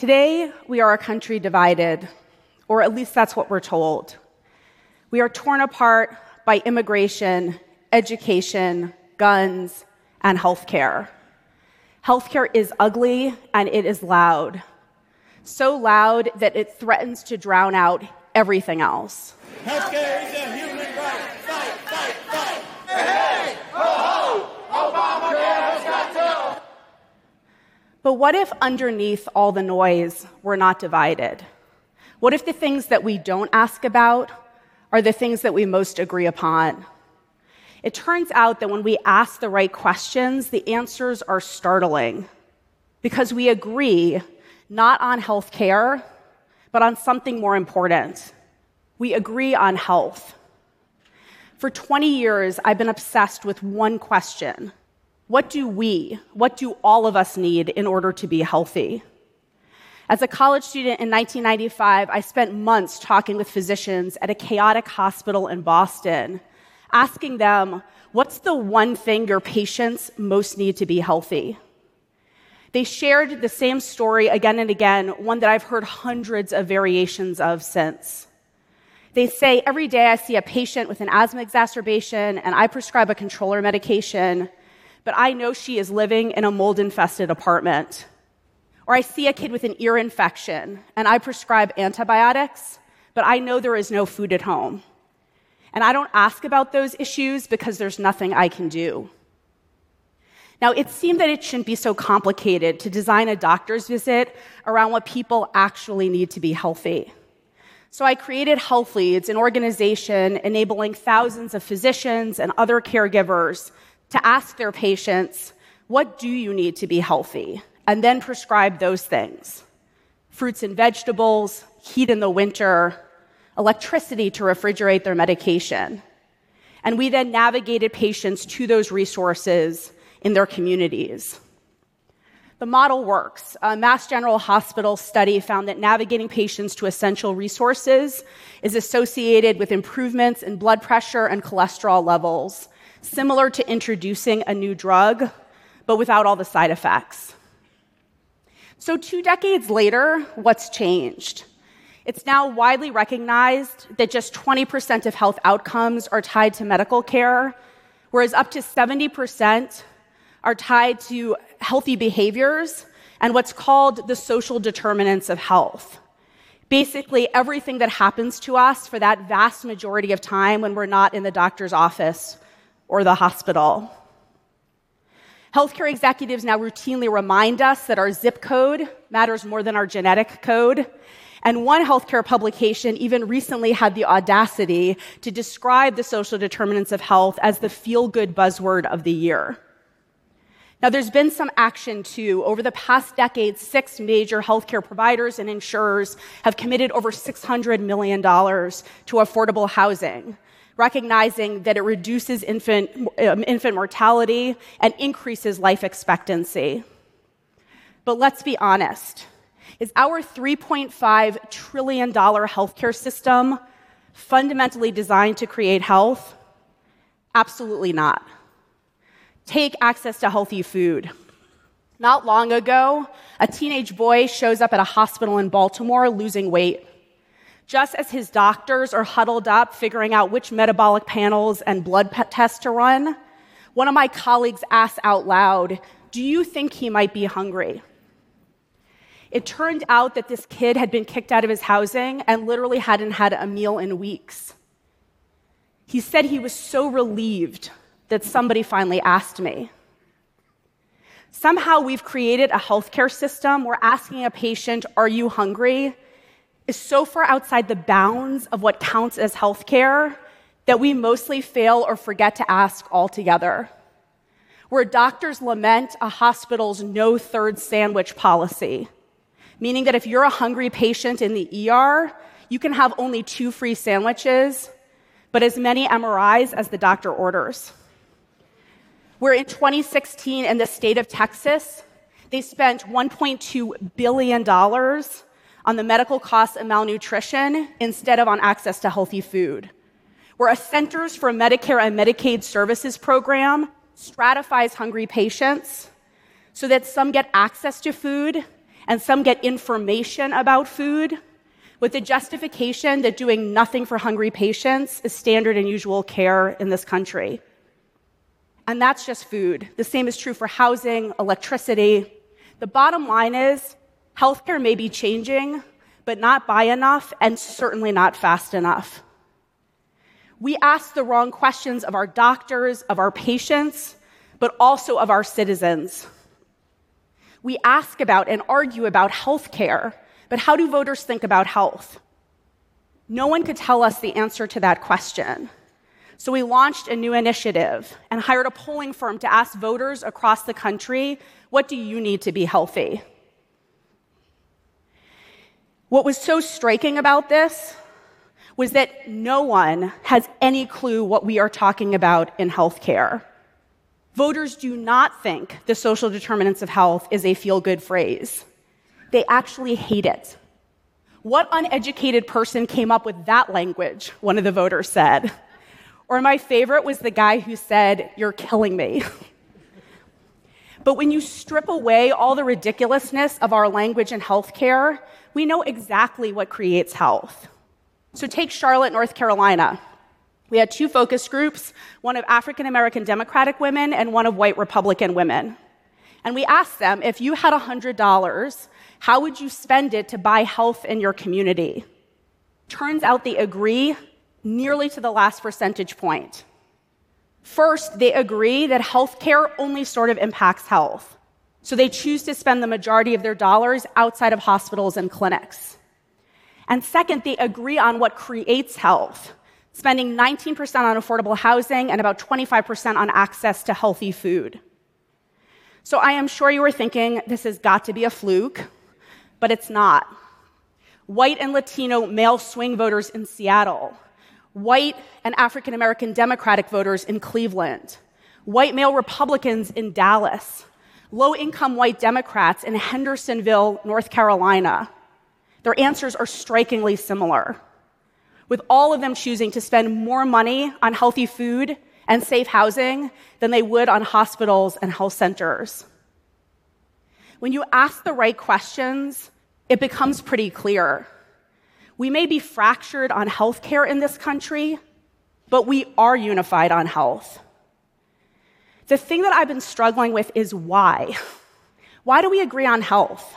Today, we are a country divided, or at least that's what we're told. We are torn apart by immigration, education, guns, and healthcare. Healthcare is ugly and it is loud. So loud that it threatens to drown out everything else. Healthcare is a human right. Fight, fight, fight. Hey, hey, ho, ho, Obamacare has got to. But what if underneath all the noise, we're not divided? What if the things that we don't ask about are the things that we most agree upon? It turns out that when we ask the right questions, the answers are startling because we agree not on health care, but on something more important. We agree on health. For 20 years, I've been obsessed with one question What do we, what do all of us need in order to be healthy? As a college student in 1995, I spent months talking with physicians at a chaotic hospital in Boston asking them, What's the one thing your patients most need to be healthy? They shared the same story again and again, one that I've heard hundreds of variations of since. They say, Every day I see a patient with an asthma exacerbation and I prescribe a controller medication, but I know she is living in a mold infested apartment. Or I see a kid with an ear infection and I prescribe antibiotics, but I know there is no food at home. And I don't ask about those issues because there's nothing I can do. Now, it seemed that it shouldn't be so complicated to design a doctor's visit around what people actually need to be healthy. So I created Health Leads, an organization enabling thousands of physicians and other caregivers to ask their patients, What do you need to be healthy? and then prescribe those things fruits and vegetables, heat in the winter, electricity to refrigerate their medication. And we then navigated patients to those resources in their communities. The model works. A Mass General Hospital study found that navigating patients to essential resources is associated with improvements in blood pressure and cholesterol levels, similar to introducing a new drug, but without all the side effects. So, two decades later, what's changed? It's now widely recognized that just 20% of health outcomes are tied to medical care, whereas up to 70% are tied to healthy behaviors and what's called the social determinants of health. Basically, everything that happens to us for that vast majority of time when we're not in the doctor's office or the hospital. Healthcare executives now routinely remind us that our zip code matters more than our genetic code, and one healthcare publication even recently had the audacity to describe the social determinants of health as the feel good buzzword of the year. Now, there's been some action too. Over the past decade, six major healthcare providers and insurers have committed over $600 million to affordable housing, recognizing that it reduces infant, um, infant mortality and increases life expectancy. But let's be honest is our $3.5 trillion healthcare system fundamentally designed to create health? Absolutely not. Take access to healthy food. Not long ago, a teenage boy shows up at a hospital in Baltimore losing weight. Just as his doctors are huddled up figuring out which metabolic panels and blood tests to run, one of my colleagues asked out loud, Do you think he might be hungry? It turned out that this kid had been kicked out of his housing and literally hadn't had a meal in weeks. He said he was so relieved that somebody finally asked me. Somehow we've created a healthcare system where asking a patient, Are you hungry? Is so far outside the bounds of what counts as healthcare that we mostly fail or forget to ask altogether. Where doctors lament a hospital's no third sandwich policy meaning that if you're a hungry patient in the ER, you can have only two free sandwiches, but as many MRIs as the doctor orders. Where in 2016 in the state of Texas, they spent $1.2 billion on the medical costs of malnutrition instead of on access to healthy food. Where a Centers for Medicare and Medicaid Services program stratifies hungry patients so that some get access to food and some get information about food with the justification that doing nothing for hungry patients is standard and usual care in this country. And that's just food. The same is true for housing, electricity. The bottom line is healthcare may be changing, but not by enough and certainly not fast enough. We ask the wrong questions of our doctors, of our patients, but also of our citizens. We ask about and argue about healthcare, but how do voters think about health? No one could tell us the answer to that question. So we launched a new initiative and hired a polling firm to ask voters across the country, what do you need to be healthy? What was so striking about this was that no one has any clue what we are talking about in healthcare. Voters do not think the social determinants of health is a feel good phrase. They actually hate it. What uneducated person came up with that language? One of the voters said. Or my favorite was the guy who said, You're killing me. but when you strip away all the ridiculousness of our language in healthcare, we know exactly what creates health. So take Charlotte, North Carolina. We had two focus groups, one of African American Democratic women and one of white Republican women. And we asked them if you had $100, how would you spend it to buy health in your community? Turns out they agree nearly to the last percentage point. First, they agree that healthcare only sort of impacts health. So they choose to spend the majority of their dollars outside of hospitals and clinics. And second, they agree on what creates health, spending 19% on affordable housing and about 25% on access to healthy food. So I am sure you were thinking this has got to be a fluke, but it's not. White and Latino male swing voters in Seattle, white and African American Democratic voters in Cleveland, white male Republicans in Dallas, low income white Democrats in Hendersonville, North Carolina. Their answers are strikingly similar, with all of them choosing to spend more money on healthy food and safe housing than they would on hospitals and health centers. When you ask the right questions, it becomes pretty clear. We may be fractured on healthcare in this country, but we are unified on health. The thing that I've been struggling with is why. Why do we agree on health?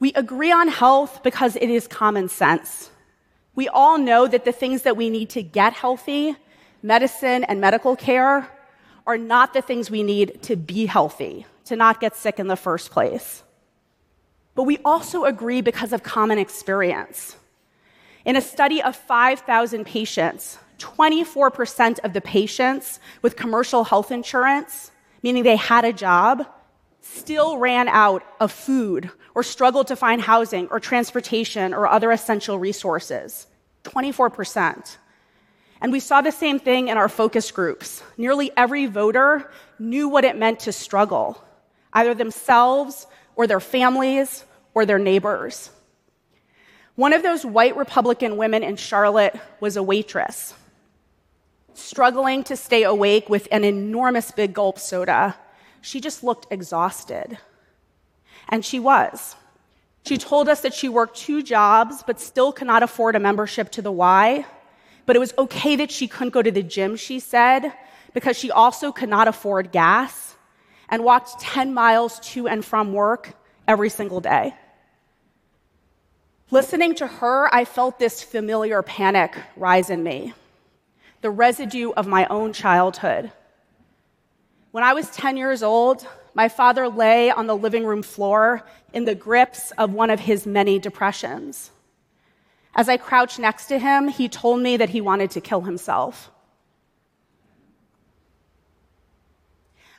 We agree on health because it is common sense. We all know that the things that we need to get healthy, medicine and medical care, are not the things we need to be healthy, to not get sick in the first place. But we also agree because of common experience. In a study of 5,000 patients, 24% of the patients with commercial health insurance, meaning they had a job, still ran out of food or struggled to find housing or transportation or other essential resources. 24%. And we saw the same thing in our focus groups. Nearly every voter knew what it meant to struggle, either themselves or their families or their neighbors. One of those white Republican women in Charlotte was a waitress struggling to stay awake with an enormous big gulp soda. She just looked exhausted. And she was. She told us that she worked two jobs, but still could not afford a membership to the Y. But it was okay that she couldn't go to the gym, she said, because she also could not afford gas and walked 10 miles to and from work every single day. Listening to her, I felt this familiar panic rise in me the residue of my own childhood. When I was 10 years old, my father lay on the living room floor in the grips of one of his many depressions. As I crouched next to him, he told me that he wanted to kill himself.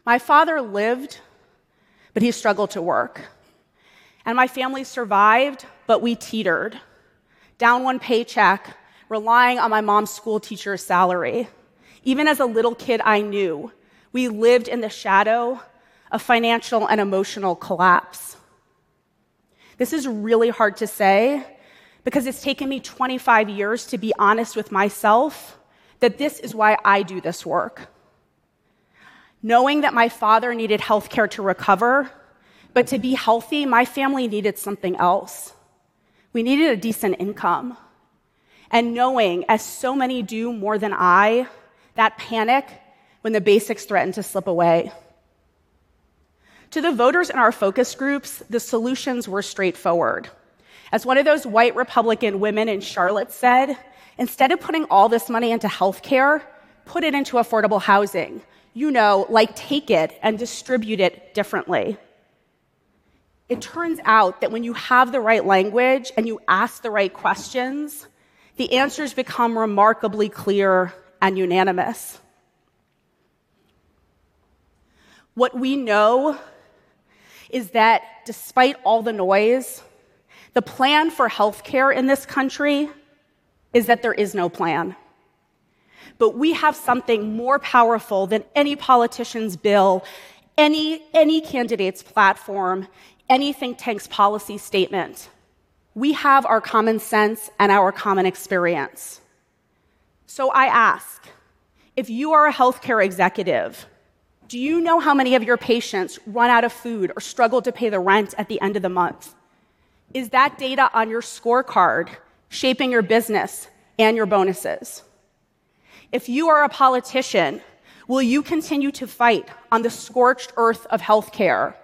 My father lived, but he struggled to work. And my family survived, but we teetered. Down one paycheck, relying on my mom's school teacher's salary. Even as a little kid, I knew we lived in the shadow of financial and emotional collapse. This is really hard to say because it's taken me 25 years to be honest with myself that this is why I do this work. Knowing that my father needed health care to recover, But to be healthy, my family needed something else. We needed a decent income. And knowing, as so many do more than I, that panic when the basics threaten to slip away. To the voters in our focus groups, the solutions were straightforward. As one of those white Republican women in Charlotte said, instead of putting all this money into healthcare, put it into affordable housing. You know, like take it and distribute it differently. It turns out that when you have the right language and you ask the right questions, the answers become remarkably clear and unanimous. What we know is that despite all the noise, the plan for healthcare in this country is that there is no plan. But we have something more powerful than any politician's bill, any, any candidate's platform, any think tank's policy statement. We have our common sense and our common experience. So I ask if you are a healthcare executive, do you know how many of your patients run out of food or struggle to pay the rent at the end of the month? Is that data on your scorecard shaping your business and your bonuses? If you are a politician, will you continue to fight on the scorched earth of healthcare?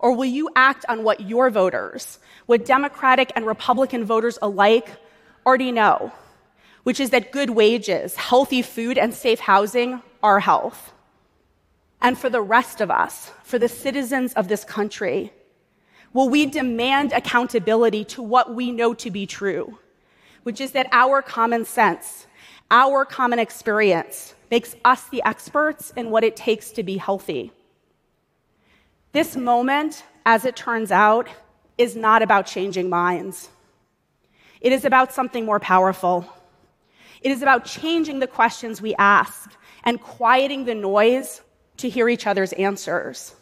Or will you act on what your voters, what Democratic and Republican voters alike already know, which is that good wages, healthy food, and safe housing are health? And for the rest of us, for the citizens of this country, will we demand accountability to what we know to be true, which is that our common sense, our common experience makes us the experts in what it takes to be healthy. This moment, as it turns out, is not about changing minds. It is about something more powerful. It is about changing the questions we ask and quieting the noise to hear each other's answers.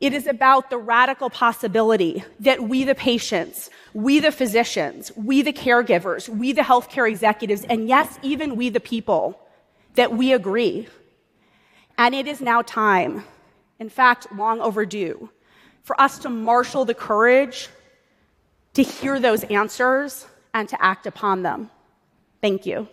It is about the radical possibility that we, the patients, we, the physicians, we, the caregivers, we, the healthcare executives, and yes, even we, the people, that we agree. And it is now time, in fact, long overdue, for us to marshal the courage to hear those answers and to act upon them. Thank you.